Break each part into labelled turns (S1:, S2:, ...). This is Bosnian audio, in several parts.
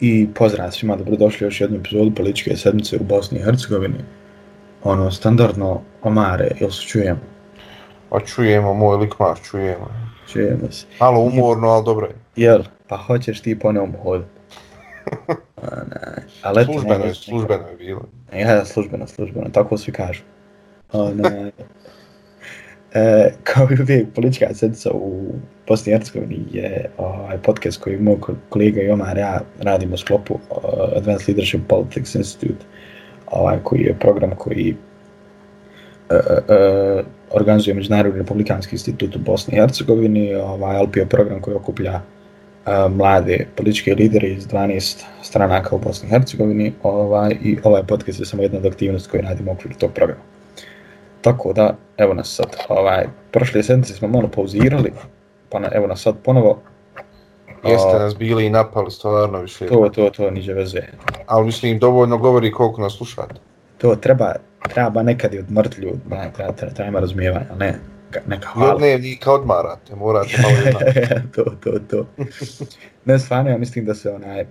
S1: I pozdrav svima, dobrodošli još jednu epizodu političke sedmice u Bosni i Hercegovini. Ono, standardno, Omare, jel se čujemo?
S2: Pa čujemo, moj likmar, čujemo.
S1: Čujemo se.
S2: Malo umorno, ali dobro je.
S1: Jel, pa hoćeš ti po njom hoditi?
S2: Ali službeno je, službeno je bilo.
S1: Ja, službeno, službeno, tako svi kažu. Ona, e, kao i uvijek, politička sedmica u Bosni i Hercegovini je ovaj, podcast koji moj kolega i Omar ja radimo u sklopu uh, Advanced Leadership Politics Institute, ovaj, koji je program koji uh, uh, organizuje Međunarodni republikanski institut u Bosni i Hercegovini, ovaj, LPO program koji okuplja uh, mlade političke lidere iz 12 stranaka u Bosni i Hercegovini ovaj, i ovaj podcast je samo jedna od aktivnosti koju radimo u okviru tog programa. Tako da, evo nas sad, ovaj, prošle sedmice smo malo pauzirali, pa na, evo nas sad ponovo.
S2: Jeste nas bili i napali stvarno više.
S1: To, to, to, niđe veze.
S2: Ali mislim, dovoljno govori koliko nas slušate.
S1: To treba, treba nekad i odmrt ljudi, ne, treba, treba, treba razumijevanja, ne, neka hvala.
S2: Ne, ni kao odmarate, morate malo jedna.
S1: to, to, to. ne, stvarno, ja mislim da se onaj,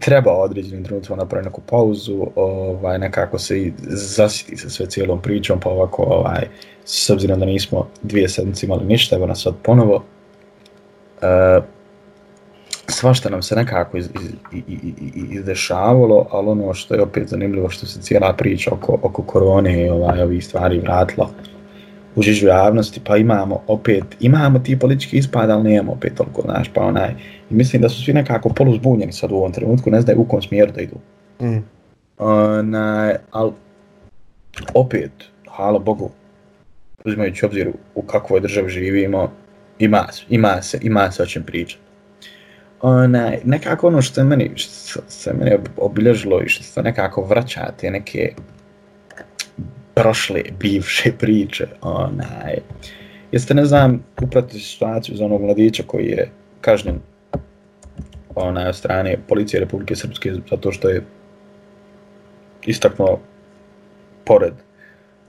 S1: treba određenim trenutima napraviti neku pauzu, ovaj, nekako se i zasiti sa sve cijelom pričom, pa ovako, ovaj, s obzirom da nismo dvije sedmice imali ništa, evo nas sad ponovo. Uh, svašta nam se nekako iz, iz, iz, iz, izdešavalo, ali ono što je opet zanimljivo, što se cijela priča oko, oko korone i ovaj, ovih stvari vratila u žižu javnosti, pa imamo opet, imamo ti politički ispad, ali nemamo opet toliko, znaš, pa onaj, i mislim da su svi nekako poluzbunjeni sad u ovom trenutku, ne znaju u kom smjeru da idu. Mm. Onaj, ali opet, hvala Bogu, uzimajući obzir u kakvoj državi živimo, ima, ima se, ima se o čem pričati. Onaj, nekako ono što se meni, što se meni obilježilo i što se nekako vraća te neke prošle, bivše priče, onaj, jeste ne znam, upratili situaciju za onog mladića koji je kažnjen onaj, od strane policije Republike Srpske zato što je istaknuo pored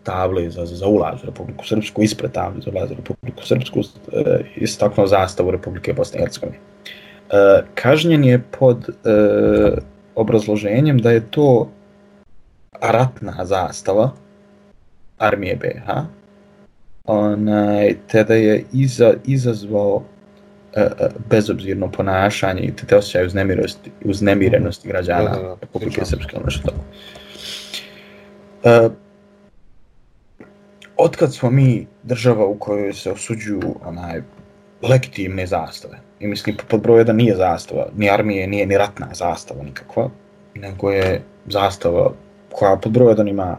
S1: table za, za ulaz u Republiku Srpsku, ispred table za ulaz u Republiku Srpsku, e, istaknuo zastavu Republike Bosne i Hercegovine. E, kažnjen je pod e, obrazloženjem da je to ratna zastava, armije BH, onaj, te je iza, izazvao uh, bezobzirno ponašanje i te, te osjećaju uznemirenosti, uznemirenosti građana da, da, Republike Srpske, ono što tako. Uh, otkad smo mi država u kojoj se osuđuju onaj, legitimne zastave, i mislim pod broj jedan nije zastava, ni armije, nije ni ratna zastava nikakva, nego je zastava koja pod broj jedan ima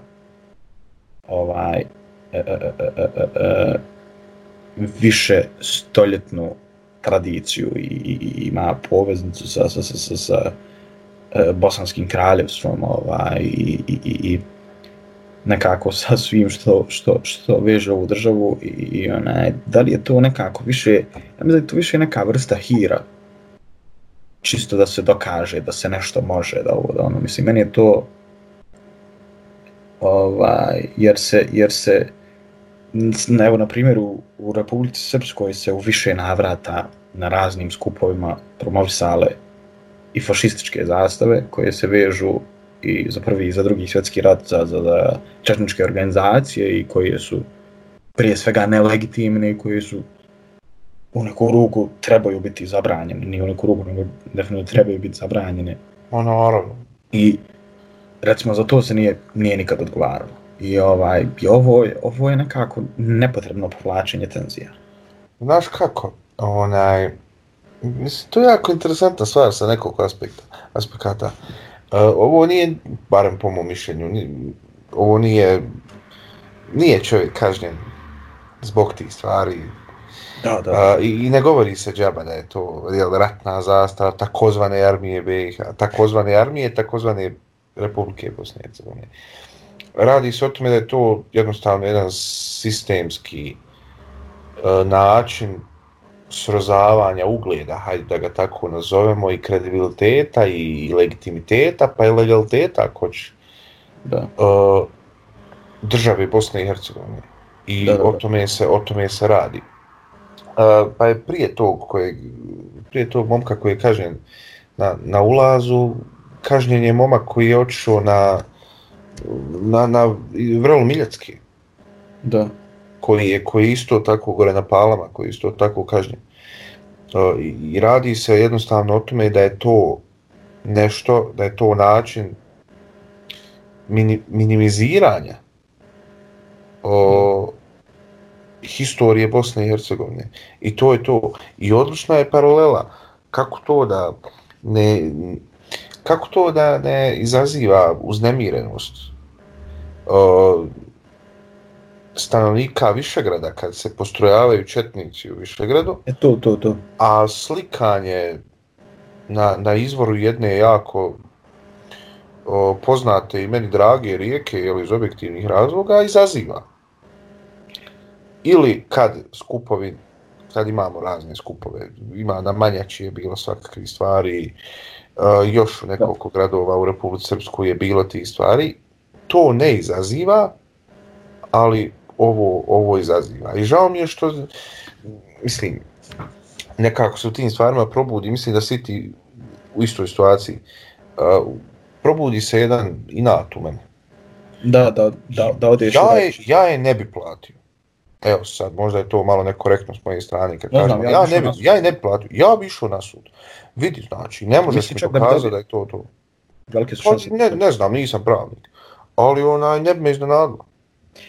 S1: ovaj e, e, e, e, više stoljetnu tradiciju i, i ima poveznicu sa, sa, sa, sa, sa e, bosanskim kraljevstvom ovaj, i, i, i, i nekako sa svim što, što, što veže ovu državu i, i onaj, da li je to nekako više, ja mislim da je to više neka vrsta hira, čisto da se dokaže da se nešto može, da ovo, da ono, mislim, meni je to, ovaj, jer se, jer se evo na primjer u, u Republici Srpskoj se u više navrata na raznim skupovima promovisale i fašističke zastave koje se vežu i za prvi i za drugi svjetski rat za, za, za četničke organizacije i koje su prije svega nelegitimne i koje su u neku ruku trebaju biti zabranjene, nije u neku ruku, nego definitivno trebaju biti zabranjene.
S2: Ono, naravno.
S1: I recimo za to se nije, nije nikad odgovaralo. I ovaj, i ovo, je, ovo je nekako nepotrebno povlačenje tenzija.
S2: Znaš kako, onaj, mislim, to je jako interesantna stvar sa nekog aspekta, aspekata. Uh, ovo nije, barem po mom mišljenju, nije, ovo nije, nije čovjek kažnjen zbog tih stvari.
S1: Da, da.
S2: Uh, i, I ne govori se džaba da je to jel, ratna zastava, takozvane armije BiH, takozvane armije, takozvane Republike Bosne i Hercegovine. Radi se o tome da je to jednostavno jedan sistemski e, način srozavanja ugleda, hajde da ga tako nazovemo, i kredibiliteta i legitimiteta, pa i legaliteta, ako će, da. E, države Bosne i Hercegovine. I da, da, da. O, tome se, o tome se radi. E, pa je prije tog kojeg prije tog momka koji je kažnjen na, na ulazu, kažnjen je momak koji je otišao na, na, na vrlo miljacki.
S1: Da.
S2: Koji je, koji isto tako gore na palama, koji je isto tako kažnjen. Uh, I radi se jednostavno o tome da je to nešto, da je to način mini, minimiziranja o, historije Bosne i Hercegovine. I to je to. I odlična je paralela kako to da ne kako to da ne izaziva uznemirenost o, stanovnika Višegrada kad se postrojavaju četnici u Višegradu.
S1: E to, to, to.
S2: A slikanje na, na izvoru jedne jako o, poznate i meni drage rijeke ili iz objektivnih razloga izaziva. Ili kad skupovi, kad imamo razne skupove, ima na Manjači je bilo svakakve stvari, o, još u nekoliko gradova u Republici Srpsku je bilo tih stvari, to ne izaziva, ali ovo, ovo izaziva. I žao mi je što, mislim, nekako se u tim stvarima probudi, mislim da si ti u istoj situaciji, uh, probudi se jedan inat u mene.
S1: Da, da, da, da odeš
S2: ja je, ja je ne bi platio. Evo sad, možda je to malo nekorektno s moje strane. Kad
S1: Ne
S2: kažem,
S1: znam, ja
S2: ja, ne bi, ja ne bi platio. Ja bi išao na sud. Vidi, znači, ne može
S1: Mislim
S2: se
S1: čak da bi
S2: dokazati
S1: dobio.
S2: da je to to.
S1: Velike su
S2: Pa,
S1: šanse.
S2: ne, ne znam, nisam pravnik. Ali onaj, ne bi me iznenadilo.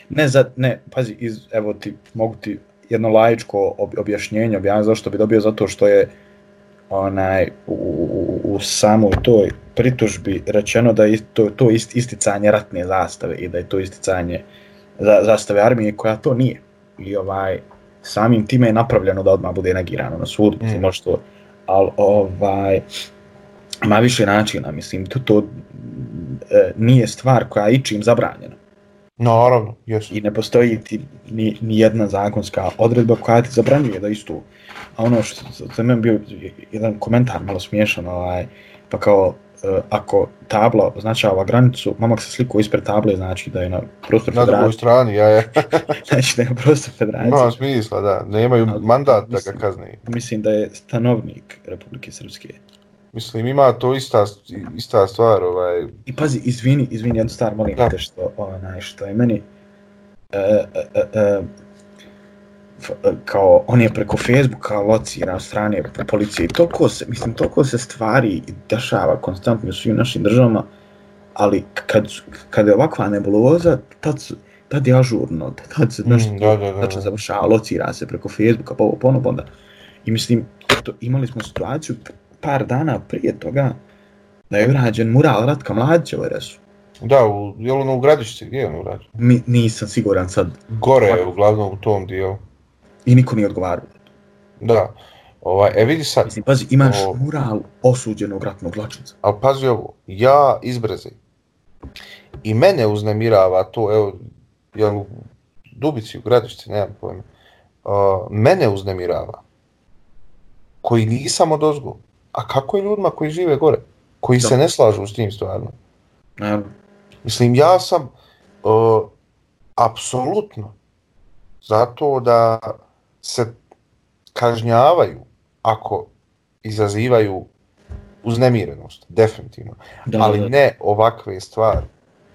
S1: Ne, za, ne, pazi, iz, evo ti, mogu ti jedno laičko ob, objašnjenje objaviti zašto bi dobio, zato što je onaj, u, u, u samoj toj pritužbi rečeno da je to, to ist, isticanje ratne zastave i da je to isticanje za, zastave armije koja to nije. I ovaj, samim time je napravljeno da odmah bude negirano na sudu,
S2: Mm.
S1: mm. što, ali ovaj, ima više načina, mislim, to, to e, nije stvar koja je ičim zabranjena
S2: Naravno, jesu.
S1: i ne postoji ti ni, ni jedna zakonska odredba koja ti zabranjuje da istu. A ono što za mene bio jedan komentar malo smiješan, ovaj, pa kao ako tabla označava granicu, mamak se sliku ispred table, znači da je na prostor
S2: Na drugoj
S1: federacije.
S2: strani, ja je.
S1: Znači da je na prostor federacije.
S2: Ima smisla, da. Nemaju
S1: Ali,
S2: mandat da
S1: mislim-
S2: ga kazne.
S1: Mislim da je stanovnik Republike Srpske.
S2: Mislim, ima to ista, ista stvar, ovaj,
S1: I pazi, izvini, izvini jednu stvar, molim
S2: Da.
S1: te što, onaj, što je meni e, e, e, e, kao, on je preko Facebooka lociran od strane po- policije i toliko se, mislim, toliko se stvari dešava konstantno u svim našim državama, ali kad, kad je ovakva nebuloza, tad, su, tad je ažurno, tad se nešto
S2: Mm, da, da, da,
S1: znači
S2: da.
S1: završava, locira se preko Facebooka, pa ovo ponovo onda. I mislim, to, imali smo situaciju par dana prije toga da je urađen mural Ratka Mladića u RS-u.
S2: Da, u, je li ono u gradišci, gdje je ono urađeno?
S1: Mi, nisam siguran sad
S2: Gore je uglavnom u tom dijelu.
S1: I niko nije odgovarao.
S2: Da. Ovaj, e vidi sad,
S1: Mislim, pazi, imaš
S2: O.
S1: mural osuđenog ratnog zločinca.
S2: ali pazi ovo, ja izbreze. I mene uznemirava to, evo, jel u Dubici, u gradišci, nemam pojma. Uh, mene uznemirava. Koji nisam od ozgo. A kako je ljudima koji žive gore? Koji
S1: Da.
S2: se ne slažu s tim stvarno?
S1: Naravno.
S2: Mislim, ja sam uh, apsolutno zato da se kažnjavaju ako izazivaju uznemirenost, definitivno.
S1: Da,
S2: ali
S1: da,
S2: ne ovakve stvari,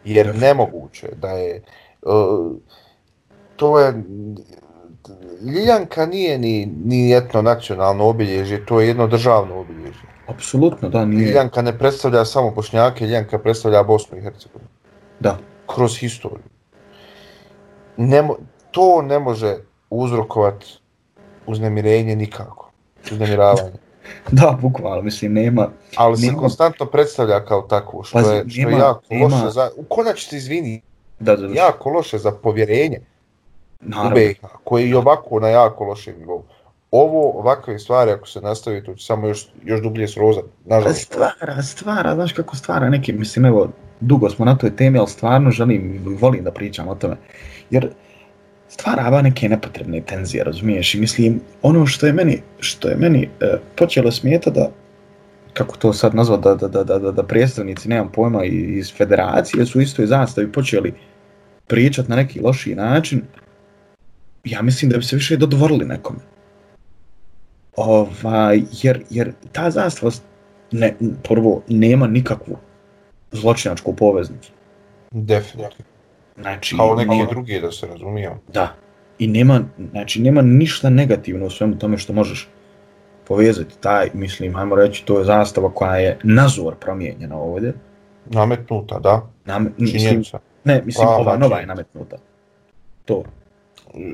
S2: jer
S1: Definitivno.
S2: nemoguće da je uh, to je Ljijanka nije ni, ni etno nacionalno obilježje, to je jedno državno obilježje.
S1: Apsolutno, da, nije.
S2: Ljijanka ne predstavlja samo Bošnjake, Ljijanka predstavlja Bosnu i Hercegovinu
S1: Da,
S2: kroz historiju. Ne, mo- to ne može uzrokovati uznemirenje nikako, uznemiravanje.
S1: da, bukvalno, mislim, nema,
S2: Ali se
S1: Nema-
S2: konstantno predstavlja kao takvo, što
S1: Pazi,
S2: je, što je
S1: nema-
S2: jako
S1: nema-
S2: loše za, u konačnici, izvini,
S1: da, da, da,
S2: jako loše za povjerenje u
S1: naravno,
S2: BiH, koji je ovako na jako lošem nivou. Ovo, ovakve stvari, ako se nastavi, to će samo još, još dublje srozati, nažalost.
S1: stvara, stvara, znaš kako stvara neki, mislim, evo, dugo smo na toj temi, ali stvarno želim, volim da pričam o tome, jer stvarava neke nepotrebne tenzije, razumiješ, i mislim, ono što je meni, što je meni e, počelo smijeta da, kako to sad nazvat, da, da, da, da, da, da predstavnici, nemam pojma, iz federacije su istoj zastavi počeli pričat na neki lošiji način, ja mislim da bi se više dodvorili nekome. Ovaj, jer, jer ta zastava ne, prvo nema nikakvu zločinačku poveznicu.
S2: Definitivno.
S1: Znači,
S2: Kao neki
S1: nema-
S2: drugi, da se razumijemo.
S1: Da. I nema, znači, nema ništa negativno u svemu tome što možeš povezati taj, mislim, ajmo reći, to je zastava koja je nazor promijenjena ovdje.
S2: Nametnuta, da.
S1: Nam, mislim, ne, mislim,
S2: A,
S1: ova
S2: znači-
S1: nova je nametnuta. To,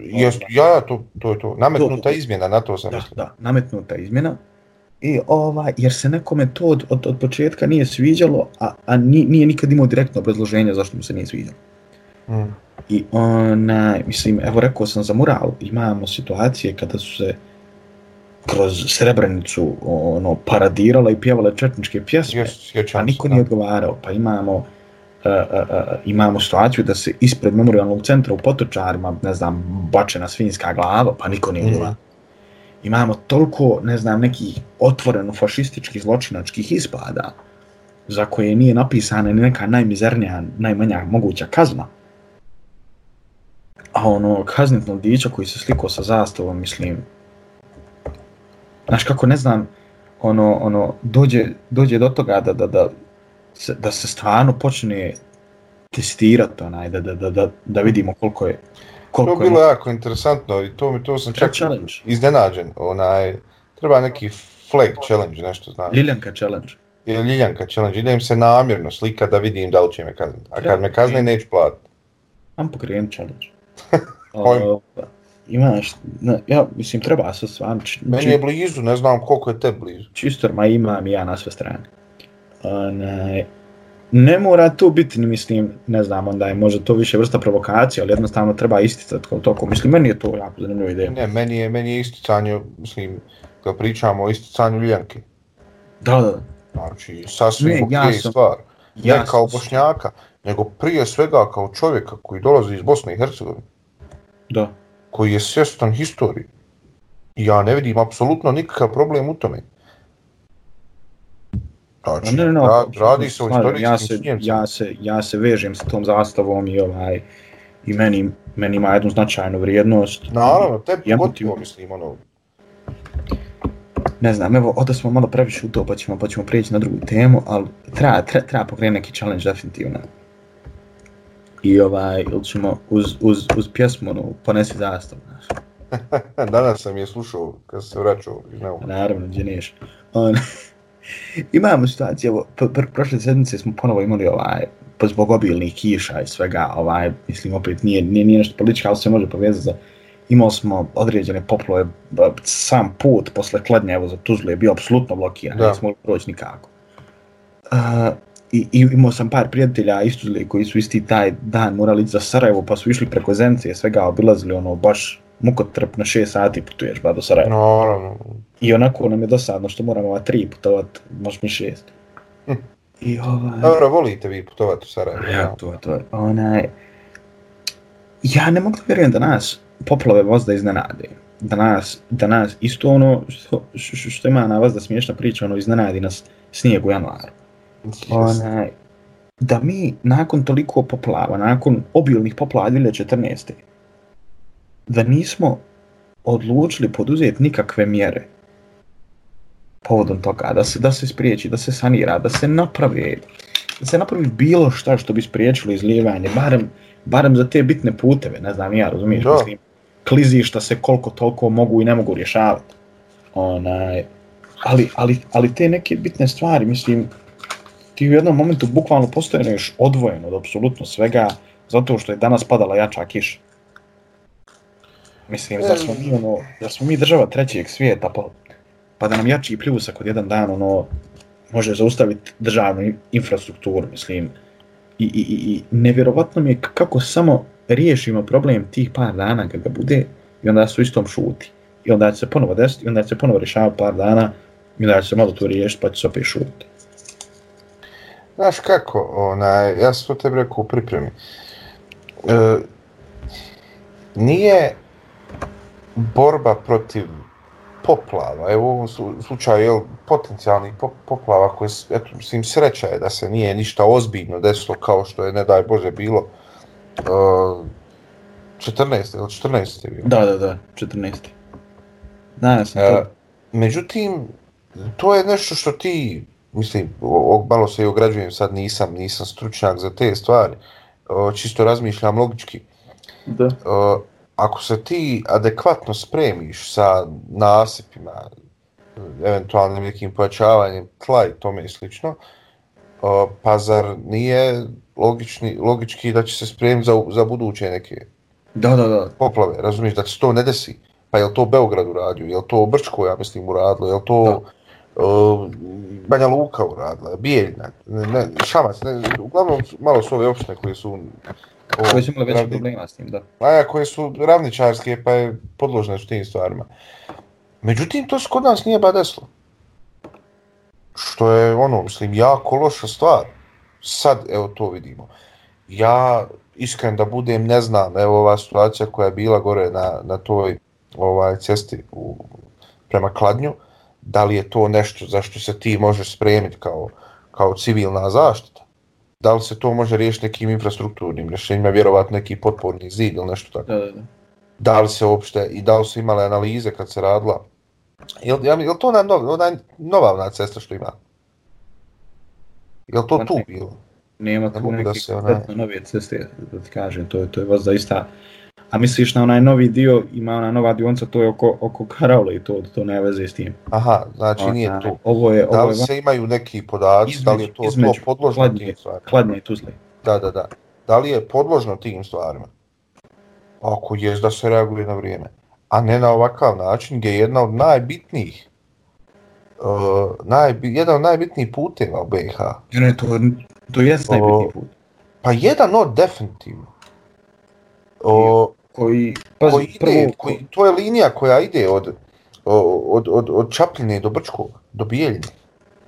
S2: Jest, ja, to, to je to. Nametnuta
S1: To-
S2: izmjena, na to sam
S1: da,
S2: mislio.
S1: da, nametnuta izmjena. I ovaj, jer se nekome to od, od, od početka nije sviđalo, a, a ni- nije nikad imao direktno obrazloženje zašto mu se nije sviđalo.
S2: Mm.
S1: I onaj, mislim, evo rekao sam za mural, imamo situacije kada su se kroz Srebrenicu ono, paradirala i pjevala četničke pjesme,
S2: sjećam
S1: a niko nije odgovarao. Pa imamo, uh, uh, uh, imamo situaciju da se ispred memorialnog centra u Potočarima, ne znam, bačena svinjska glava, pa niko nije odgovarao. Imamo toliko, ne znam, nekih otvoreno fašističkih zločinačkih ispada za koje nije napisana ni neka najmizernija, najmanja moguća kazna. A ono, kaznit mladića koji se slikao sa zastavom, mislim, znaš kako ne znam, ono, ono, dođe, dođe do toga da, da, da, se, da se stvarno počne testirati onaj, da, da, da, da, da vidimo koliko je,
S2: To
S1: koliko
S2: je bilo jako interesantno i to mi to sam čak
S1: challenge.
S2: iznenađen. Onaj, treba neki flag challenge, nešto znam.
S1: Ljiljanka challenge.
S2: Ili Ljiljanka challenge, idem se namjerno slika da vidim da li će me kazniti. A kad me kazne neću platiti.
S1: Am pokrenut challenge. O, imaš, ne, ja mislim treba se stvarno, či-
S2: Meni je blizu, ne znam koliko je te blizu.
S1: čisto, ma imam ja na sve strane. Onaj, ne mora to biti, mislim, ne znam, onda je možda to više vrsta provokacije, ali jednostavno treba isticati kao toko. Mislim, meni je to jako zanimljiva ideja.
S2: Ne, meni je, meni je isticanje, mislim, kad pričamo o isticanju Ljijanke.
S1: Da, da.
S2: Znači, sasvim
S1: Ne, ja sam-
S2: stvar.
S1: ja
S2: ne kao bošnjaka, nego prije svega kao čovjeka koji dolazi iz Bosne i Hercegovine,
S1: da.
S2: koji je svjestan historije. I Ja ne vidim apsolutno nikakav problem u tome. Znači,
S1: Ne, ne, ne,
S2: ra- radi se o
S1: slažem.
S2: istorijskim
S1: ja se,
S2: činjenicama.
S1: ja se, ja se vežem sa tom zastavom i ovaj, i meni, meni ima jednu značajnu vrijednost.
S2: Naravno, tebi
S1: Ja motiv-
S2: mislim, ono,
S1: Ne znam, evo, ovdje smo malo previše u to, pa ćemo, pa ćemo prijeći na drugu temu, ali treba, treba, treba pokrenuti neki challenge definitivno. I ovaj, ili ćemo uz, uz, uz pjesmu, ono, ponesi zastavu, znaš.
S2: danas sam je slušao kad se vraćao iz Neuma.
S1: Naravno, gdje neš. On, imamo situaciju, evo, pr pr prošle sedmice smo ponovo imali ovaj, pa zbog obilnih kiša i svega, ovaj, mislim, opet nije, nije, nije nešto političko, ali se može povezati za, imali smo određene poplove, sam put posle kladnja, evo, za Tuzlu je bio apsolutno blokiran,
S2: Da.
S1: nismo mogli proći nikako. Uh, i, I imao sam par prijatelja Tuzle koji su isti taj dan morali za Sarajevo, pa su išli preko Zence i svega obilazili, ono, baš mukotrp na šest sati putuješ ba do Sarajeva.
S2: Naravno,
S1: I onako nam je dosadno što moramo ova tri putovat, možda mi šest.
S2: Hm.
S1: I ovaj...
S2: dobro, volite vi putovati u Sarajevo.
S1: Ja, to, to onaj... Ja ne mogu da vjerujem da nas poplove vozda iznenade. Da nas, da nas isto ono što, što, što ima na vas da smiješna priča, ono iznenadi nas snijeg u januaru. Onaj, da mi nakon toliko poplava, nakon obilnih poplava 2014. da nismo odlučili poduzeti nikakve mjere povodom toga, da se, da se spriječi, da se sanira, da se napravi, da se napravi bilo šta što bi spriječilo izlijevanje, barem, barem za te bitne puteve, ne znam, ja razumiješ,
S2: Da.
S1: mislim, klizišta se koliko toliko mogu i ne mogu rješavati. Onaj, ali, ali, ali te neke bitne stvari, mislim, ti u jednom momentu bukvalno postojaneš odvojen od apsolutno svega, zato što je danas padala jača kiša. Mislim, zar smo mi, ono, zar smo mi država trećeg svijeta, pa, pa da nam jači pljusak od jedan dan, ono, može zaustaviti državnu infrastrukturu, mislim. I, i, i, i nevjerovatno mi je kako samo riješimo problem tih par dana kad ga bude i onda su istom šuti. I onda će se ponovo desiti, i onda će se ponovo rješavati par dana i onda će se malo to riješiti pa će se opet šuti.
S2: Znaš kako, onaj, ja sam to tebi rekao u pripremi. E, nije borba protiv poplava, evo u ovom slu- slučaju, jel, potencijalnih po, poplava koje, eto, mislim, sreća je da se nije ništa ozbiljno desilo kao što je, ne daj Bože, bilo e, 14. ili 14. je bilo.
S1: Da, da, da, 14. Da, ja sam
S2: E,
S1: to.
S2: međutim, to je nešto što ti, mislim, malo se i ograđujem, sad nisam, nisam stručnjak za te stvari, o, čisto razmišljam logički.
S1: Da.
S2: O, ako se ti adekvatno spremiš sa nasipima, eventualnim nekim pojačavanjem tla i tome i slično, o, pa zar nije logični, logički da će se spremiti za, za buduće neke
S1: Da, da, da.
S2: poplave, razumiješ, da se to ne desi. Pa je li to Beograd uradio, je li to Brčko, ja mislim, uradilo, je li to uh, Banja Luka uradila, Bijeljna, ne, ne, Šamac, ne, uglavnom malo su ove opštine koje su...
S1: O, koje su imali veće problema s tim, da.
S2: A koje su ravničarske, pa je podložne s tim stvarima. Međutim, to se kod nas nije ba desilo. Što je, ono, mislim, jako loša stvar. Sad, evo, to vidimo. Ja, iskren da budem, ne znam, evo ova situacija koja je bila gore na, na toj ovaj cesti u, prema Kladnju, da li je to nešto za što se ti možeš spremiti kao, kao civilna zaštita? Da li se to može riješiti nekim infrastrukturnim rješenjima, vjerovatno neki potporni zid ili nešto tako?
S1: Da, da, da.
S2: Da li se uopšte, i da li su imale analize kad se radila? Je li, to ona, nov, ona nova ona cesta što ima? Je li to
S1: Pa
S2: tu
S1: ne.
S2: bilo?
S1: Nema
S2: Ne
S1: tu
S2: da
S1: neke
S2: se onaj-
S1: konkretno nove ceste, da ti kažem, to je, to je vas zaista... A misliš na onaj novi dio, ima ona nova dionca, to je oko, oko Karaule i to, to nema veze s tim.
S2: Aha, znači nije
S1: Onaj,
S2: tu.
S1: Ovo je,
S2: Da
S1: ovo
S2: li
S1: je
S2: se imaju neki podaci, da li je to, to podložno
S1: Kladnje,
S2: tim stvarima?
S1: Kladnje i Tuzle.
S2: Da, da, da. Da li je podložno tim stvarima? Ako je da se reaguje na vrijeme. A ne na ovakav način gdje je jedna od najbitnijih uh, najbi, jedan od najbitnijih puteva u BiH.
S1: Ne, ne, to, to je najbitniji put.
S2: Pa jedan od definitivno. O,
S1: Koji, pazi,
S2: koji ide,
S1: prvo,
S2: koji, to je linija koja ide od, od, od, od Čapljine do Brčkova, do Bijeljine.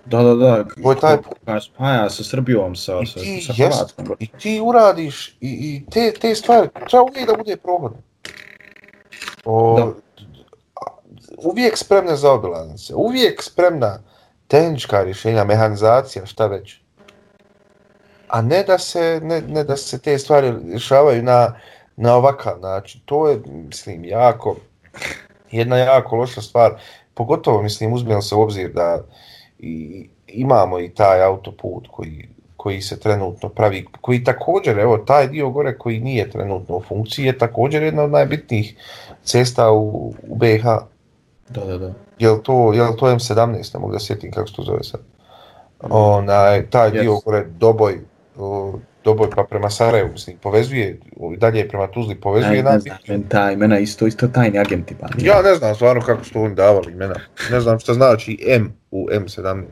S1: Da, da, da.
S2: To je taj
S1: koja spaja sa Srbijom, sa,
S2: I
S1: sa,
S2: ti,
S1: sa
S2: jest,
S1: Hrvatskom.
S2: i ti uradiš i, i te, te stvari, treba uvijek da bude prohodno. O,
S1: Da.
S2: uvijek spremne za obilaznice, uvijek spremna tehnička rješenja, mehanizacija, šta već. A ne da se, ne, ne da se te stvari rješavaju na, na ovakav način. To je, mislim, jako, jedna jako loša stvar. Pogotovo, mislim, uzmijel se u obzir da i, imamo i taj autoput koji, koji se trenutno pravi, koji također, evo, taj dio gore koji nije trenutno u funkciji, je također jedna od najbitnijih cesta u, u BiH.
S1: Da, da, da.
S2: Jel to, jel to M17, ne mogu da sjetim kako se to zove sad. Onaj, taj dio
S1: Yes.
S2: gore, Doboj, o, Doboj pa prema Sarajevu, mislim, povezuje, dalje prema Tuzli, povezuje
S1: Ne, ne znam, men ta imena isto, isto tajni agenti, pa.
S2: Ja ne znam stvarno kako su oni davali imena. Ne znam šta znači M u M17.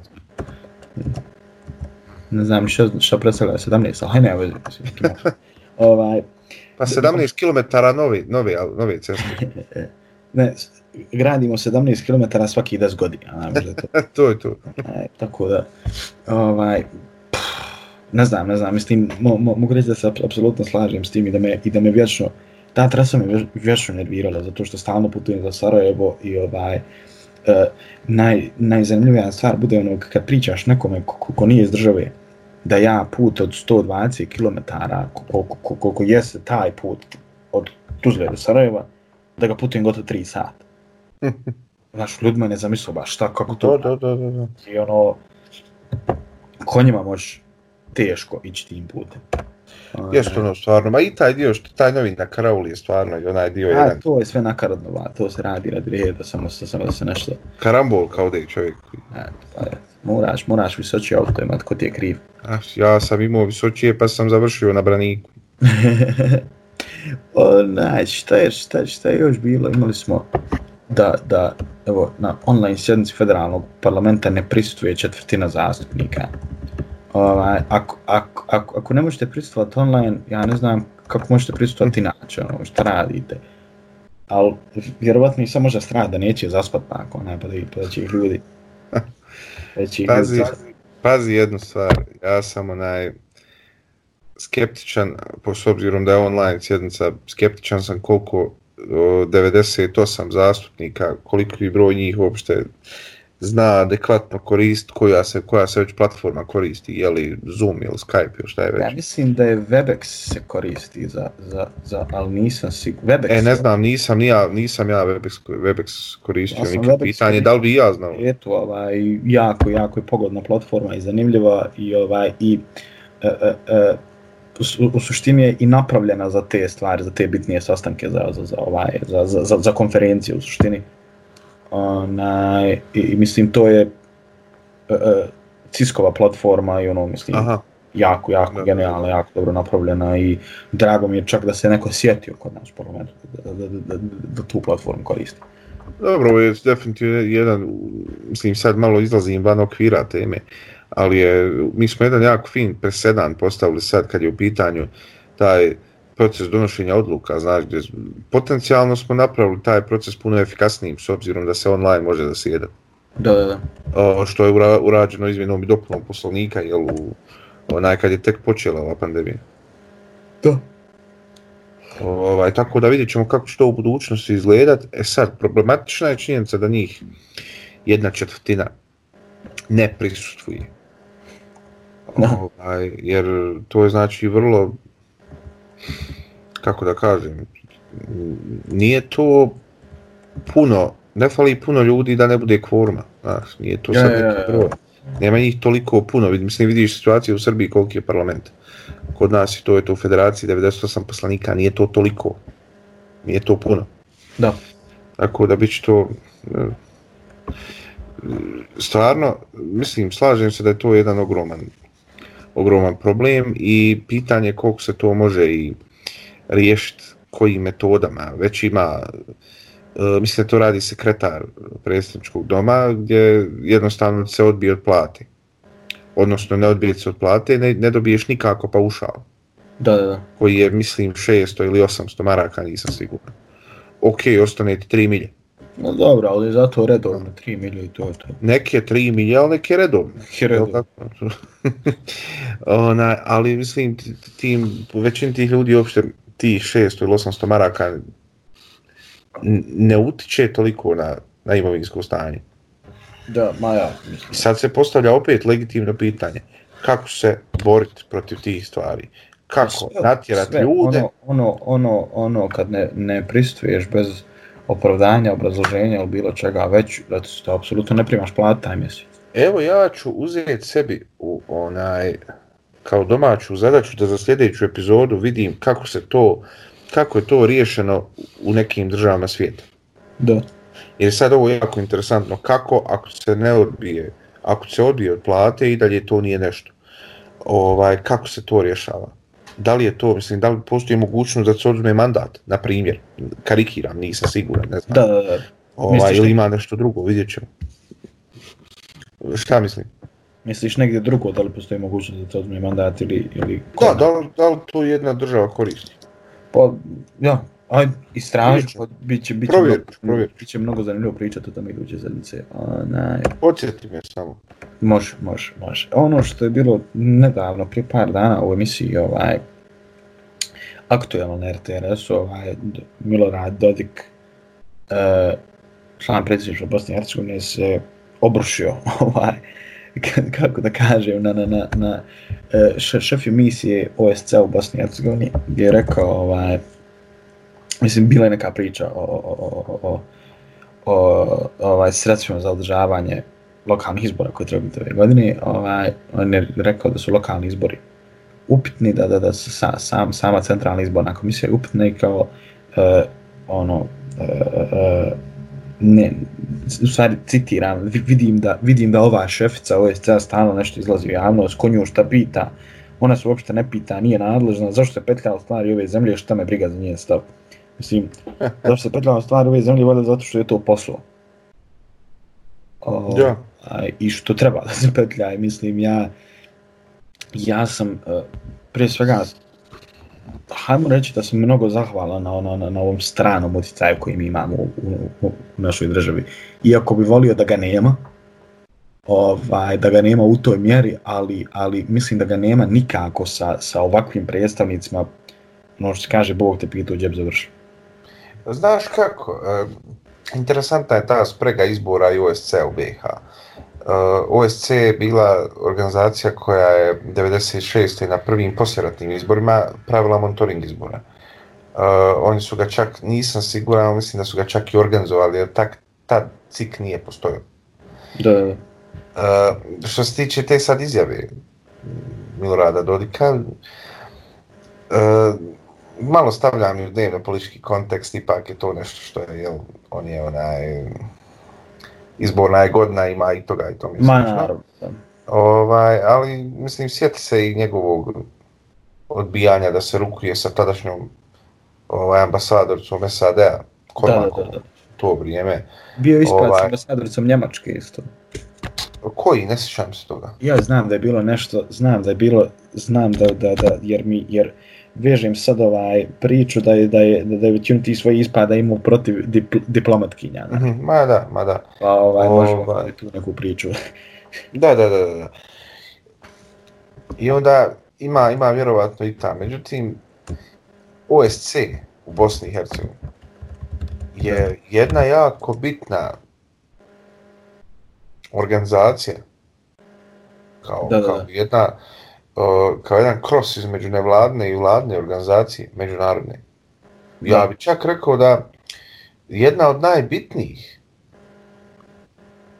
S1: Ne znam šta, šta predstavlja 17, ali neki može. ovaj,
S2: Pa 17 km nove, nove, nove ceste.
S1: ne, gradimo 17 km svaki 10 godina, to.
S2: je to.
S1: E, tako da, ovaj, ne znam, ne znam, mislim, mo, mo, mogu reći da se ap- apsolutno slažem s tim i da me, i da me vječno, ta trasa me vječno nervirala, zato što stalno putujem za Sarajevo i ovaj, uh, naj, najzanimljivija stvar bude ono kad pričaš nekome ko, ko, ko nije iz države, da ja put od 120 km, koliko, koliko, koliko jeste taj put od Tuzle do Sarajeva, da ga putujem gotovo 3 sata. Znaš, ljudima ne zamislu baš šta, kako to
S2: da, da, da. da.
S1: i ono konjima možeš teško ići tim putem.
S2: Jeste ono stvarno, ma i taj dio, što taj novi na Karauli je stvarno i onaj dio
S1: A,
S2: jedan
S1: to je sve nakaradno, ba, to se radi radi reda, samo, se- samo da se nešto,
S2: karambol kao da je čovjek.
S1: eto, pa, moraš, moraš visoći auto imat, ko ti je kriv.
S2: A, ja sam imao visočije pa sam završio na braniku.
S1: Onaj, šta je, šta, je- šta je još bilo, imali smo da, da, evo, na online sjednici federalnog parlamenta ne prisutuje četvrtina zastupnika. Ovaj, ako, ako, ako, ako ne možete prisustvovati online, ja ne znam kako možete prisustvovati inače, ono, šta radite. Ali vjerovatno i samo može strah da neće zaspat nakon, onaj, pa da, pa da će ih ljudi.
S2: Pazi,
S1: ljudi
S2: pazi jednu stvar, ja sam onaj skeptičan, po s obzirom da je online sjednica, skeptičan sam koliko o, 98 zastupnika, koliko je broj njih uopšte zna adekvatno korist koja se, koja se već platforma koristi, je li Zoom ili Skype ili šta je već.
S1: Ja mislim da je Webex se koristi za, za, za ali nisam siguran. Webex,
S2: E, ne znam, nisam, nija, nisam ja Webex, Webex koristio,
S1: Ja
S2: nikad
S1: Webex
S2: pitanje, da li bi ja znao?
S1: Eto, ovaj, jako, jako je pogodna platforma i zanimljiva i ovaj i e, e, e, u, u suštini je i napravljena za te stvari, za te bitnije sastanke, za, za, za, ovaj, za, za, za konferencije u suštini. Onaj, i, i mislim to je e, Ciskova platforma i ono mislim
S2: Aha,
S1: jako, jako
S2: Da.
S1: genijalna, jako dobro napravljena i drago mi je čak da se neko sjetio kod nas u parlamentu da, da, da, da, da tu platformu koristi.
S2: dobro, ovo je definitivno jedan, mislim sad malo izlazim van okvira teme, ali je, mi smo jedan jako fin presedan postavili sad kad je u pitanju taj proces donošenja odluka, znaš, gdje potencijalno smo napravili taj proces puno efikasnijim s obzirom da se online može da sjeda.
S1: Da, da, da.
S2: O, što je ura, urađeno izmjenom i dopunom poslovnika, jel, u, onaj kad je tek počela ova pandemija.
S1: Da.
S2: Ovaj, tako da vidjet ćemo kako će to u budućnosti izgledat. E sad, problematična je činjenica da njih jedna četvrtina ne prisustvuje.
S1: Da.
S2: Ovaj, jer to je znači vrlo, kako da kažem, nije to puno, ne fali puno ljudi da ne bude kvorma, znaš, nije to
S1: Ja,
S2: sad
S1: ja,
S2: neki
S1: ja.
S2: broj. Nema njih toliko puno, Vid- mislim vidiš situaciju u Srbiji koliki je parlament. Kod nas je to, je to u federaciji 98 poslanika, nije to toliko. Nije to puno.
S1: Da.
S2: Tako da bit će to... e, Stvarno, mislim, slažem se da je to jedan ogroman, ogroman problem i pitanje je koliko se to može i riješiti kojim metodama. Već ima, e, mislim da to radi sekretar predsjedničkog doma gdje jednostavno se odbije od plate. Odnosno ne odbije se od plate, ne, ne dobiješ nikako paušal
S1: Da, da, da.
S2: koji je, mislim, 600 ili 800 maraka, nisam siguran. Ok, ostane ti 3 milje.
S1: No dobro, ali zato redovno 3 milije i to je to.
S2: Neke 3 milje, ali neke redovne.
S1: Neke redovne.
S2: Ona, ali mislim, ti- tim, većini tih ljudi uopšte tih 600 ili 800 maraka ne utiče toliko na, na imovinsko stanje.
S1: Da, ma ja, mislim.
S2: sad se postavlja opet legitimno pitanje. Kako se boriti protiv tih stvari? Kako
S1: Sve-
S2: natjerati
S1: sve,
S2: ljude?
S1: Ono, ono, ono, ono kad ne, ne pristuješ bez opravdanja, obrazloženja ili bilo čega već, da ti to apsolutno ne primaš plat taj mjesec.
S2: Evo ja ću uzeti sebi u onaj kao domaću zadaću da za sljedeću epizodu vidim kako se to kako je to riješeno u nekim državama svijeta.
S1: Da.
S2: Jer sad ovo je jako interesantno kako ako se ne odbije, ako se odbije od plate i dalje to nije nešto. Ovaj kako se to rješava? Da li je to, mislim, da li postoji mogućnost da se oduzme mandat, na primjer, karikiram, nisam siguran, ne znam.
S1: Da, da, da.
S2: ovaj, ili ima nešto drugo, vidjet ćemo. Šta mislim?
S1: Misliš negdje drugo, da li postoji mogućnost da te odmije mandat ili... ili
S2: Da, da li, da li to jedna država koristi?
S1: Pa, ja,
S2: ćemo.
S1: pa bit će, bit će,
S2: Provjerit ću,
S1: mnogo,
S2: provjerit ću.
S1: bit će mnogo zanimljivo pričati o tome iduće sedmice. Onaj,
S2: Podsjeti me samo.
S1: Može, može, može. Ono što je bilo nedavno, prije par dana u emisiji, ovaj, aktualno na RTS-u, ovaj, Milorad Dodik, e, član predsjedništva Bosne i Hercegovine, se obrušio, ovaj, kako da kažem, na, na, na, na e, še- šef emisije OSC u Bosni i Hercegovini, gdje je rekao, ovaj, mislim, bila je neka priča o, o, o, o, o, o ovaj, sredstvima za održavanje lokalnih izbora koje treba biti ove godine, ovaj, on je rekao da su lokalni izbori upitni, da, da, da su sa, sam, sama centralna izborna komisija je upitna i kao e, ono e, e, ne, u stvari citiram, vidim da, vidim da ova šefica OSC stalno nešto izlazi u javnost, ko nju šta pita, ona se uopšte ne pita, nije nadležna, zašto se petlja u stvari ove zemlje, šta me briga za njen stav. Mislim, zašto se petlja u stvari ove zemlje, valjda zato što je to posao. O,
S2: Da.
S1: a, i što treba da se petlja mislim ja ja sam uh, prije svega hajmo reći da sam mnogo zahvalan na, ono, na, na ovom stranom utjecaju koji mi imamo u, u, u našoj državi. Iako bi volio da ga nema, ovaj, da ga nema u toj mjeri, ali, ali mislim da ga nema nikako sa, sa ovakvim predstavnicima, ono što se kaže, Bog te pita u džep završi.
S2: Znaš kako, e, interesantna je ta sprega izbora i OSC u BiH. Uh, OSC je bila organizacija koja je 96. na prvim posljeratnim izborima pravila monitoring izbora. Uh, oni su ga čak, nisam siguran, mislim da su ga čak i organizovali, jer tak, ta cik nije postojao.
S1: Da, da.
S2: Uh, što se tiče te sad izjave Milorada Dodika, uh, malo stavljam u dnevno politički kontekst, ipak je to nešto što je, jel, on je onaj izborna je godina, ima i toga i to mislim.
S1: Ma, naravno.
S2: Ovaj, ali, mislim, sjeti se i njegovog odbijanja da se rukuje sa tadašnjom ovaj, ambasadorcom SAD-a, Kormakom,
S1: Da, da, da, da.
S2: to vrijeme.
S1: Bio je ispred
S2: Ovaj.
S1: ambasadoricom Njemačke isto.
S2: Koji, ne sjećam se toga.
S1: Ja znam da je bilo nešto, znam da je bilo, znam da, da, da jer mi, jer vežem sad ovaj priču da je, da je, da je većinu tih svojih ispada imao protiv dipl, diplomatkinja. Da.
S2: Mhm, Ma da, ma da.
S1: Pa ovaj, možemo
S2: Ovaj.
S1: tu neku priču.
S2: Da, da, da, da, da. I onda ima, ima vjerovatno i ta. Međutim, OSC u Bosni i Hercegovini je jedna jako bitna organizacija kao,
S1: Da, da,
S2: kao
S1: da.
S2: jedna uh, kao jedan kros između nevladne i vladne organizacije, međunarodne. Ja bih čak rekao da jedna od najbitnijih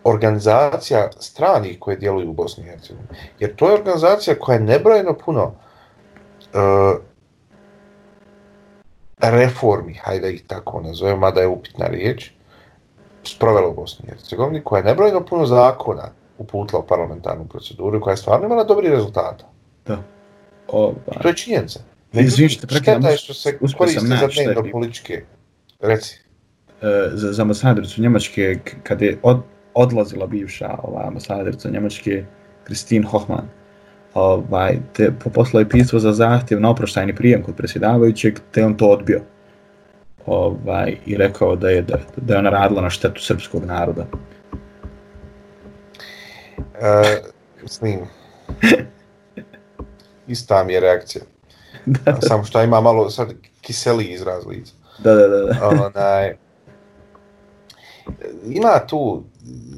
S2: organizacija stranih koje djeluju u Bosni i Hercegovini. Jer to je organizacija koja je nebrojeno puno uh, reformi, hajde ih tako nazovem, mada je upitna riječ, sprovela u Bosni i Hercegovini, koja je nebrojeno puno zakona uputila u parlamentarnu proceduru koja je stvarno imala dobri rezultata.
S1: Ovaj.
S2: To je činjenica.
S1: Izvini što te prekidam,
S2: šteta je što se koriste za dnevno političke. Reci.
S1: e, za, za ambasadoricu Njemačke, kad je od, odlazila bivša ova, ambasadorica Njemačke, Kristin Hochmann, ovaj, te po- poslao je pismo za zahtjev na oproštajni prijem kod predsjedavajućeg, te on to odbio. Ovaj, I rekao da je, da, da je ona radila na štetu srpskog naroda.
S2: E, mislim, ista mi je reakcija.
S1: da,
S2: Samo što ima malo sad kiseli izraz lica.
S1: da, da, da. da.
S2: Onaj, ima tu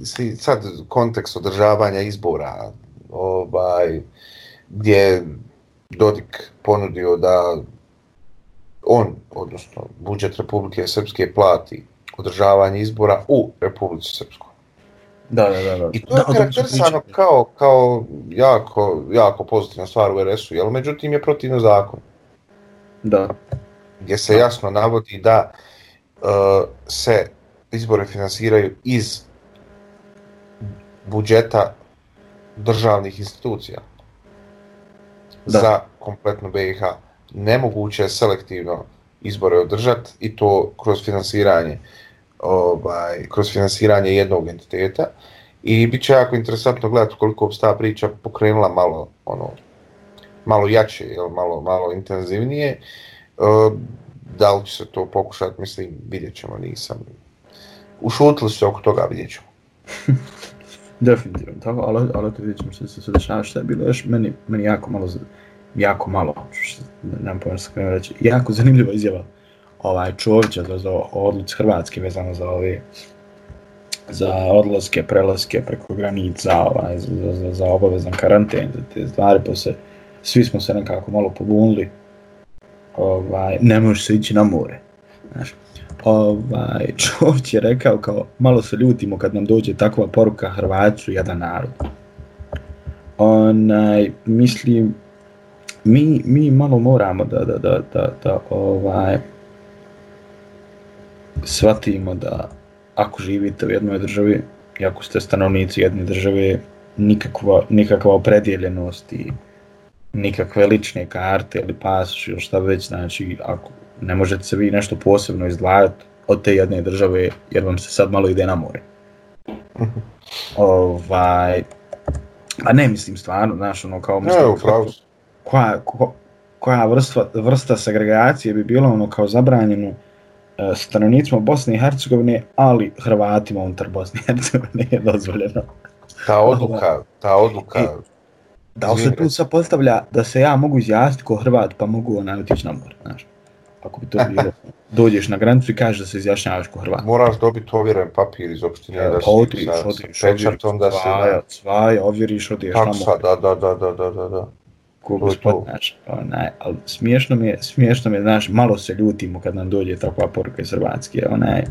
S2: svi- sad kontekst održavanja izbora ovaj, gdje je Dodik ponudio da on, odnosno budžet Republike Srpske plati održavanje izbora u Republici Srpskoj.
S1: Da, da, da, da.
S2: I to je
S1: Da, smo
S2: karakterisano kao, kao jako, jako pozitivna stvar u RS-u, jel? Međutim je protivno zakon,
S1: Da,
S2: gdje se jasno navodi da uh, se izbore finansiraju iz budžeta državnih institucija
S1: Da.
S2: za kompletnu BiH. Nemoguće je selektivno izbore održati i to kroz finansiranje ovaj, kroz finansiranje jednog entiteta i bit će jako interesantno gledati koliko bi ta priča pokrenula malo ono malo jače, jel, malo, malo intenzivnije. E, da li će se to pokušati, mislim, vidjet ćemo, nisam. Ušutili se oko toga, vidjet ćemo.
S1: definitivno. Tako, ali, ali to vidjet ćemo što se se dešava, što je bilo još meni, meni jako malo, jako malo, što, nemam pojma što reći, jako zanimljiva izjava ovaj Čovića za, za odluc Hrvatske vezano za ove za odlaske, prelaske preko granica, ovaj, za, za, za, obavezan karanten, za te stvari, pa se, svi smo se nekako malo pobunili, ovaj, ne može se ići na more. Znaš, ovaj, Čović je rekao kao, malo se ljutimo kad nam dođe takva poruka Hrvati jedan narod. Onaj, mislim, mi, mi malo moramo da, da, da, da, da ovaj, shvatimo da ako živite u jednoj državi i ako ste stanovnici jedne države, nikakva, nikakva opredjeljenost i nikakve lične karte ili pasoš ili šta već, znači ako ne možete se vi nešto posebno izdvajati od te jedne države jer vam se sad malo ide na more. ovaj, a ne mislim stvarno, znaš, ono kao mislim,
S2: Ne, upravo
S1: koja, ko, koja vrsta, vrsta segregacije bi bila ono kao zabranjeno stanovnicima Bosne i Hercegovine, ali Hrvatima unutar Bosne i Hercegovine je dozvoljeno.
S2: Ta odluka, ta odluka,
S1: I- Da li se tu sad postavlja da se ja mogu izjasniti ko Hrvat pa mogu onaj otići na more, znaš? ako bi to bilo, dođeš na granicu i kažeš da se izjašnjavaš ko Hrvat.
S2: Moraš dobiti ovjeren papir iz opštine
S1: Ja,
S2: da
S1: pa otiš,
S2: sa-
S1: otiš,
S2: sa pečatom da se...
S1: svaja, svaja, ovjeriš, odiješ tamo.
S2: Taksa, da, da, da, da, da, da, da.
S1: Ko gospod, znaš, onaj, ali smiješno mi je, smiješno mi je, znaš, malo se ljutimo kad nam dođe takva poruka iz Hrvatske, onaj,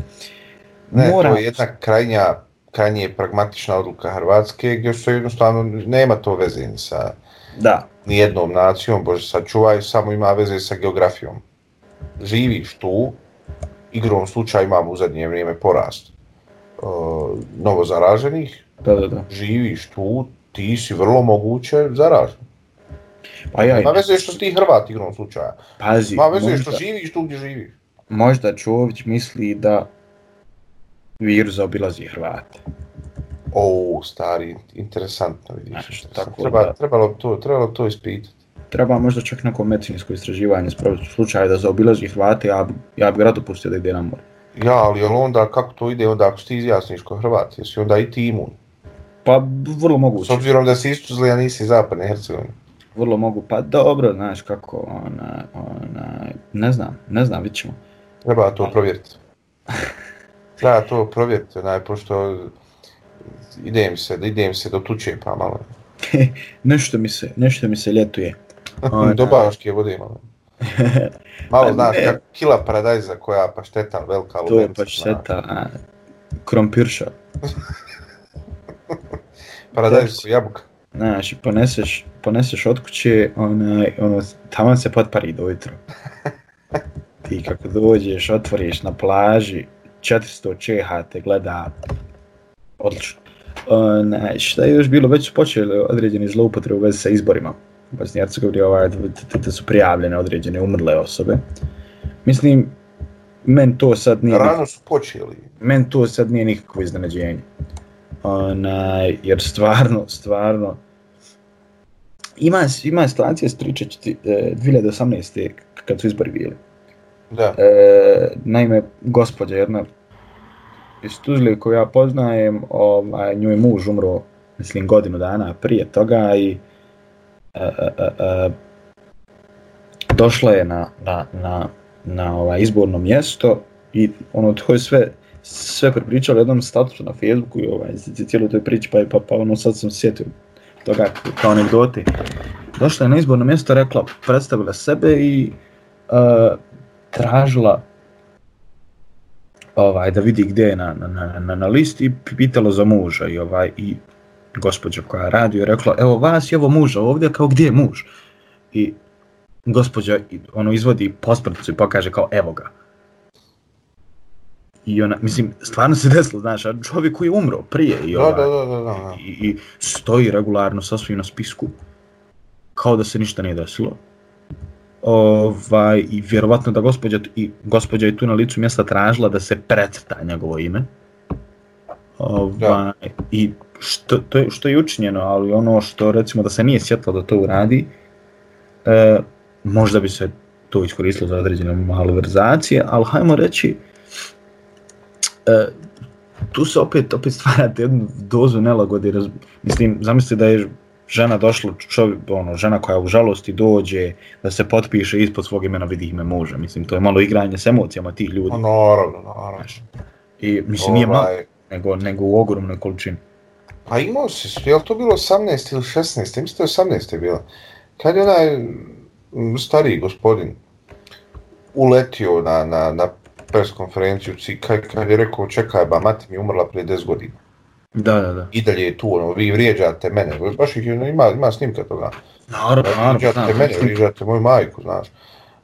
S2: Ne,
S1: mora,
S2: to je jedna krajnja, krajnje pragmatična odluka Hrvatske, gdje što jednostavno nema to veze ni sa
S1: da,
S2: nijednom nacijom, bože sačuvaj, samo ima veze sa geografijom. Živiš tu, igrom slučaja imamo u zadnje vrijeme porast uh, novo zaraženih,
S1: da, da, da,
S2: živiš tu, ti si vrlo moguće zaražen.
S1: Pa ja,
S2: Ima veze što ti Hrvat igrom slučaja.
S1: pazi,
S2: Ima veze što živiš tu gdje živiš.
S1: možda Čović misli da virus zaobilazi Hrvate,
S2: O, stari, interesantno vidiš. Interesantno.
S1: tako
S2: Treba,
S1: da-
S2: trebalo, to, trebalo to ispitati.
S1: treba možda čak neko medicinsko istraživanje spraviti u slučaju da zaobilazi Hrvate, ja, ja bi rado pustio da ide na more.
S2: Ja, ali jel onda kako to ide onda ako ti izjasniš ko Hrvat, jesi onda i ti imun?
S1: Pa vrlo
S2: S
S1: moguće,
S2: obzirom da si istuzli, a nisi zapadne Hercegovine.
S1: Vrlo mogu, pa dobro, znaš kako, ona, ona, ne znam, ne znam, vidit ćemo.
S2: Treba to provjeriti. Treba to provjeriti, onaj, pošto idem se, idem se do tuče pa malo.
S1: nešto mi se, nešto mi se ljetuje. Ona-
S2: do baške vode malo. Malo
S1: Pa
S2: znaš, kak kila paradajza koja pašteta velika
S1: To je seta, a, krompirša.
S2: Paradajz jabuka.
S1: Znaš, i poneseš, poneseš od kuće, onaj, ono, tamo se potpari do ujutro. Ti kako dođeš, otvoriš na plaži, 400 čeha te gleda, odlično. Onaj, šta je još bilo, već su počeli određeni zloupotrebe u vezi sa izborima. U Bosni i Hercegovini ovaj, da su prijavljene određene umrle osobe. Mislim, men to sad nije...
S2: Rano su počeli.
S1: men to sad nije nikakvo iznenađenje. Onaj, jer stvarno, stvarno, ima, ima situacija s pričać ti, e, 2018. kad su izbori bili.
S2: Da.
S1: E, naime, gospođa jedna iz Tuzle koju ja poznajem, ovaj, njoj je muž umro, mislim, godinu dana prije toga i e, e, e, došla je na, na, na, na ovaj izborno mjesto i ono, to je sve, sve prepričali jednom statusu na Facebooku i ovaj, cijelo toj priči, pa, pa, pa ono, sad sam sjetio toga kao anegdote. Došla je na izborno mjesto, rekla, predstavila sebe i uh, tražila ovaj da vidi gdje je na, na, na, na, listi i pitala za muža i ovaj i gospođa koja radi je rekla evo vas i evo muža ovdje kao gdje je muž i gospođa i- ono izvodi posprdnicu i pokaže kao evo ga i ona mislim stvarno se desilo znaš a čovjek koji je umro prije i
S2: Da,
S1: ovaj,
S2: da, da, da, da.
S1: i, i stoji regularno sa svim na spisku kao da se ništa nije desilo ovaj, i vjerovatno da gospođa, i gospođa je tu na licu mjesta tražila da se precrta njegovo ime. Ovaj, I što, to je, što je učinjeno, ali ono što recimo da se nije sjetilo da to uradi, e, možda bi se to iskoristilo za određene malverzacije, ali hajmo reći, e, tu se opet, opet stvarate jednu dozu nelagode, raz, mislim, zamislite da je žena došla, čovjek, ono, žena koja u žalosti dođe da se potpiše ispod svog imena vidi ime muža, mislim, to je malo igranje s emocijama tih ljudi.
S2: Pa naravno, naravno.
S1: I mislim, nije malo,
S2: Ovaj,
S1: nego, nego u ogromnoj količini.
S2: Pa imao si, je li to bilo 18 ili 16? Mislim da je 18 je bila. Kad je onaj stariji gospodin uletio na, na, na pres konferenciju, ci- kad, je rekao čekaj ba, mati mi umrla prije 10 godina.
S1: Da, da, da.
S2: I dalje je tu, ono, vi vrijeđate mene. Baš ih ima, ima snimka toga.
S1: Naravno, naravno,
S2: Vrijeđate
S1: znam.
S2: mene, vrijeđate moju majku, znaš.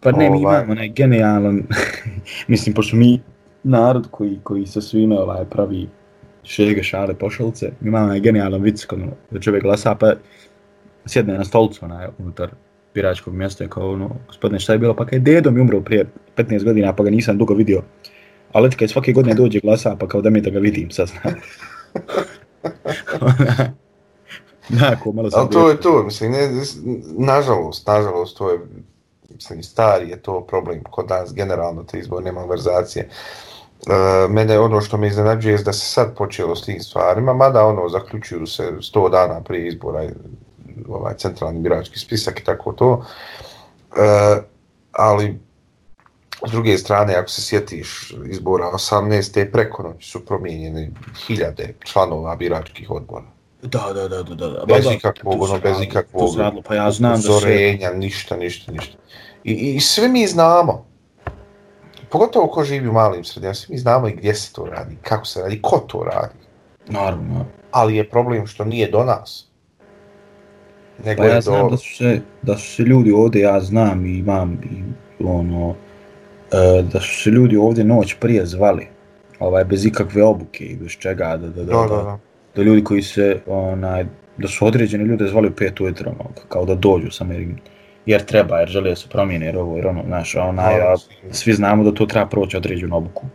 S1: Pa ne, mi
S2: Ovaj.
S1: imamo onaj genijalan, mislim, pošto mi narod koji, koji sa svime ovaj, pravi šege, šale, pošalce, mi imamo onaj genijalan vic kad ono, da čovjek glasa, pa sjedne na stolcu onaj, unutar biračkog mjesta i kao ono, gospodine šta je bilo, pa kaj dedo mi umro prije 15 godina, pa ga nisam dugo vidio. Ali kad svake godine dođe glasa, pa kao da mi da ga vidim sad. Nako, malo sam
S2: Ali to je to, mislim, ne, nažalost, nažalost, to je, mislim, stari je to problem kod nas, generalno, te izborne malverzacije. E, mene ono što me iznenađuje je da se sad počelo s tim stvarima, mada ono, zaključuju se 100 dana prije izbora ovaj centralni birački spisak i tako to. E, ali S druge strane, ako se sjetiš izbora 18. preko noći su promijenjeni hiljade članova biračkih odbora.
S1: Da, da, da, da, da.
S2: Bez
S1: da,
S2: ikakvog, ono, bez ikakvog
S1: radilo, pa ja znam da se...
S2: ništa, ništa, ništa. I, I, i svi mi znamo, pogotovo ko živi u malim sredinama, svi mi znamo i gdje se to radi, kako se radi, ko to radi.
S1: Naravno.
S2: Ali je problem što nije do nas. Nego
S1: Pa ja znam
S2: do...
S1: da su se, da su se ljudi ovdje, ja znam i imam i ono, e, da su se ljudi ovdje noć prije zvali, ovaj, bez ikakve obuke i bez čega, da, da, da,
S2: Da, da, da.
S1: da ljudi koji se, onaj, da su određeni ljude zvali u pet ujutro, ono, kao da dođu samo jer, jer treba, jer žele da se promijene, jer ovo, jer ono, znaš, onaj, a svi znamo da to treba proći određenu obuku.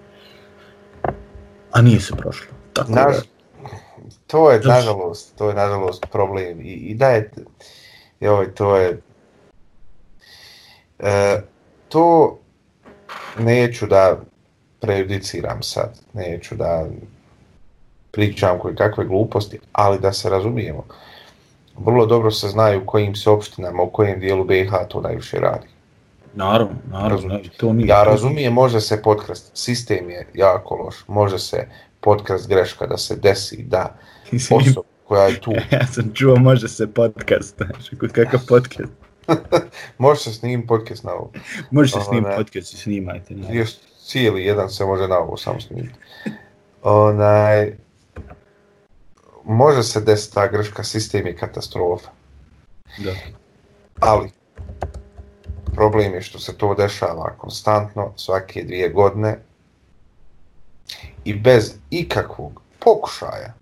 S1: A nije se prošlo. Tako da,
S2: Naž, to je, nažalost, to je, nažalost, problem. I, i da je, joj, to je, e, to neću da prejudiciram sad, neću da pričam koje kakve gluposti, ali da se razumijemo. Vrlo dobro se znaju u kojim se opštinama, u kojem dijelu BiH to najviše radi.
S1: naravno, naravno,
S2: Razumijem.
S1: znači, to nije.
S2: Ja razumijem, može se potkrast, sistem je jako loš, može se potkrast greška da se desi da
S1: Mislim,
S2: osoba koja je tu,
S1: ja sam čuo, može se podcast, znaš, kakav podcast.
S2: može se snimiti podcast na ovo.
S1: Može se
S2: Ovo,
S1: snimiti
S2: ne.
S1: podcast i snimajte. Ne.
S2: Još cijeli jedan se može na ovo samo snimiti. Onaj, može se desiti ta greška, sistem je katastrofa.
S1: Da.
S2: Ali, problem je što se to dešava konstantno, svake dvije godine i bez ikakvog pokušaja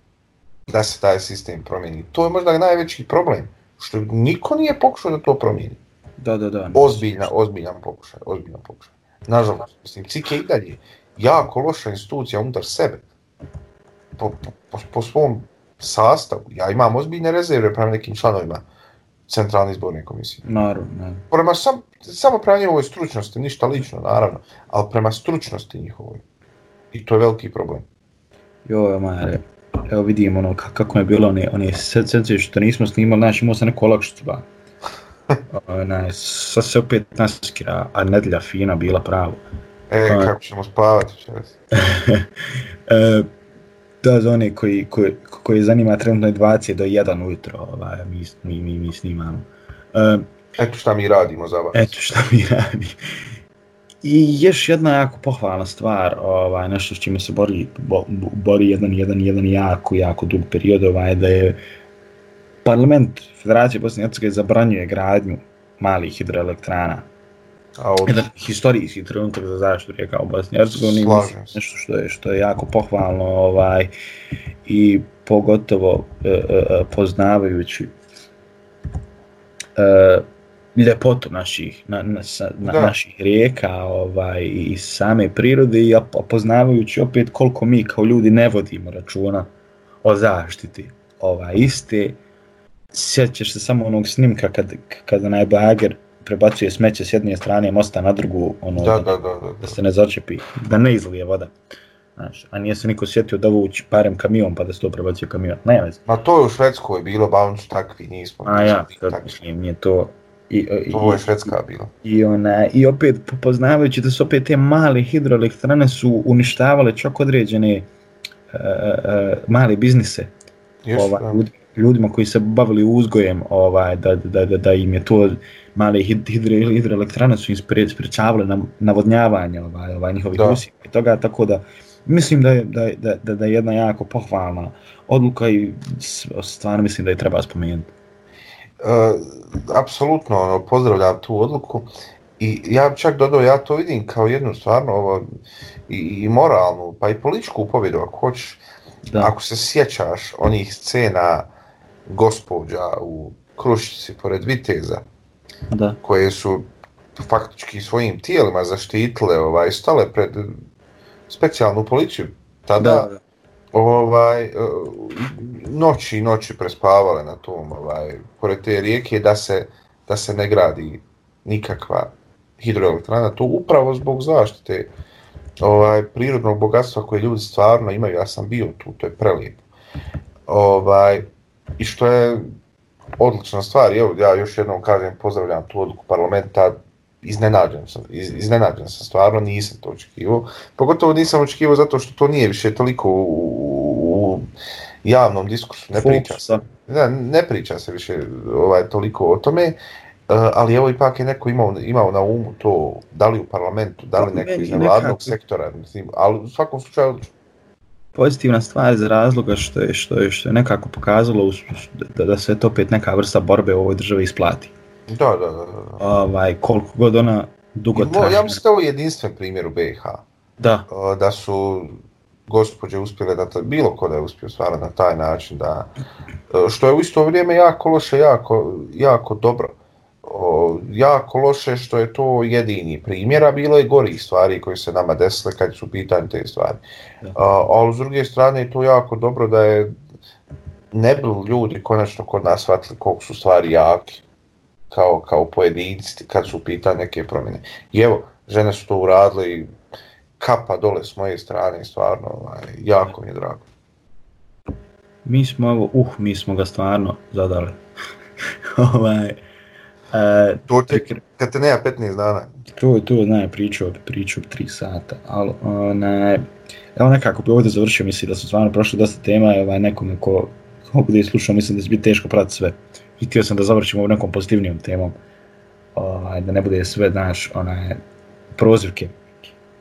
S2: da se taj sistem promijeni. To je možda najveći problem, što niko nije pokušao da to promijeni.
S1: Da, da, da.
S2: Ozbiljna, ozbiljan pokušaj, ozbiljan pokušaj. Nažalost, mislim, CIK je i dalje jako loša institucija unutar sebe. Po, po, po, svom sastavu. Ja imam ozbiljne rezerve prema nekim članovima centralne izborne komisije.
S1: Naravno, ne.
S2: Prema sam, samo prema njihovoj stručnosti, ništa lično, naravno, ali prema stručnosti njihovoj. I to je veliki problem.
S1: Joj, Mare, evo vidim ono ka- kako je bilo one, one sece što nismo snimali, znači imao sam neku olakšicu ba. Onaj, sad se opet naskira, a nedjelja fina bila pravo.
S2: E,
S1: Pa-
S2: kako ćemo spavati večeras?
S1: e, da, za one koji, koji, koji zanima trenutno je 20 do 1 ujutro, ovaj, mi, mi, mi, mi snimamo. E,
S2: Eto šta mi radimo za vas.
S1: Eto šta mi radi. I još jedna jako pohvalna stvar, ovaj, nešto s čime se bori, bo, bo- bori jedan, jedan, jedan jako, jako dug period, ovaj, da je parlament Federacije Bosne i Hercegovine zabranjuje gradnju malih hidroelektrana.
S2: A od...
S1: Jedan historijski trenutak za zaštitu rijeka u Bosni i Hercegovini, nešto što je, što je jako pohvalno ovaj, i pogotovo e, e, e, poznavajući e, ljepotu naših, na, na, na,
S2: Da.
S1: naših rijeka ovaj, i same prirode i op- poznavajući opet koliko mi kao ljudi ne vodimo računa o zaštiti ovaj, iste. Sjećaš se samo onog snimka kad, kad onaj bager prebacuje smeće s jedne strane mosta na drugu, ono,
S2: Da, da, da, da.
S1: da se ne začepi, da ne izlije voda. Znaš, a nije se niko sjetio da vući parem kamion pa da se to prebacio kamion. Ne veze.
S2: Ma to je u Švedskoj bilo, ba oni su takvi, nismo.
S1: A ja, mislim, nije to... I, i,
S2: To je Švedska bila.
S1: i, ona, I opet poznavajući da su opet te male hidroelektrane su uništavale čak određene uh, uh, male biznise
S2: Jesu,
S1: ovaj,
S2: da.
S1: ljudi, ljudima koji se bavili uzgojem, ovaj, da, da, da, da im je to male hid- hidro, hidroelektrane su im spre, sprečavale na, navodnjavanje ovaj, ovaj, njihovih
S2: Da.
S1: usjeva i toga, tako da mislim da je, da, da, da, da je jedna jako pohvalna odluka i stvarno mislim da je treba spomenuti.
S2: Uh, apsolutno ono, pozdravljam tu odluku i ja bi čak dodao, ja to vidim kao jednu stvarno ovo, i, i moralnu, pa i političku pobjedu ako hoćeš.
S1: Da.
S2: Ako se sjećaš onih scena gospođa u Krušici pored Viteza,
S1: Da.
S2: koje su faktički svojim tijelima zaštitile, ovaj, stale pred specijalnu policiju, tada
S1: Da, da
S2: ovaj, e, noći i noći prespavale na tom, ovaj, pored te rijeke, da se, da se ne gradi nikakva hidroelektrana, to upravo zbog zaštite ovaj, prirodnog bogatstva koje ljudi stvarno imaju, ja sam bio tu, to je prelijepo. Ovaj, I što je odlična stvar, i evo ja još jednom kažem, pozdravljam tu odluku parlamenta, iznenađen sam, iz, iznenađen sam, stvarno nisam to očekivao. Pogotovo nisam očekivao zato što to nije više toliko u, u javnom diskursu, ne priča se. Ne, ne priča se više ovaj, toliko o tome, uh, ali evo ipak je neko imao, imao na umu to, da li u parlamentu, da li neko iz nevladnog sektora, mislim, ali u svakom slučaju
S1: pozitivna stvar za razloga što je što je što je nekako pokazalo da, da se to opet neka vrsta borbe u ovoj državi isplati.
S2: Da, da, da. da.
S1: Ovaj, koliko god ona dugo traje.
S2: Ja mislim da je ovo jedinstven primjer u BiH.
S1: Da.
S2: Da su gospođe uspjele da to, bilo ko da je uspio stvarno na taj način da, što je u isto vrijeme jako loše, jako, jako dobro. O, jako loše što je to jedini primjer, a bilo je gori stvari koje se nama desile kad su pitanje te stvari. A, ali s druge strane je to jako dobro da je ne bilo ljudi konačno kod nas shvatili koliko su stvari jaki kao, kao pojedinci kad su pitanje neke promjene. I evo, žene su to uradile i kapa dole s moje strane, stvarno, ovaj, jako mi je drago.
S1: Mi smo ovo, uh, mi smo ga stvarno zadali. ovaj,
S2: uh, to te, kad te nema 15 dana.
S1: To je to, ne, pričao bi, pričao bi 3 sata, ali ne, evo nekako bi ovdje završio, mislim da su stvarno prošli dosta tema, ovaj, nekome ko, ko bude slušao, mislim da će biti teško pratiti sve. I htio sam da završimo u nekom pozitivnijom temom, ovaj, da ne bude sve, znaš, onaj, prozivke.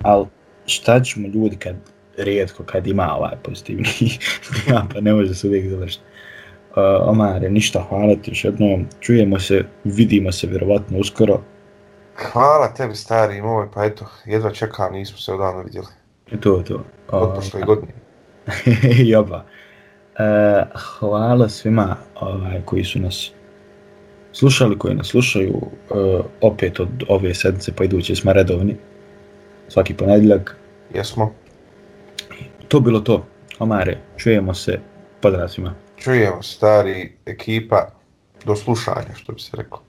S1: Ali šta ćemo ljudi kad rijetko kad ima ovaj pozitivni ja, pa ne može se uvijek završiti. Uh, Omare, ništa, hvala ti još jednom, čujemo se, vidimo se vjerovatno uskoro.
S2: Hvala tebi stari moj, pa eto, jedva čekam, nismo se odavno vidjeli.
S1: To, to.
S2: Od prošle uh, godine.
S1: Joba. Uh, hvala svima ovaj, koji su nas slušali, koji nas slušaju, uh, opet od ove sedmice pa iduće smo redovni svaki ponedjeljak.
S2: Jesmo.
S1: To bilo to. Omare, čujemo se. Pozdrav svima.
S2: Čujemo, stari ekipa, do slušanja, što bi se rekao.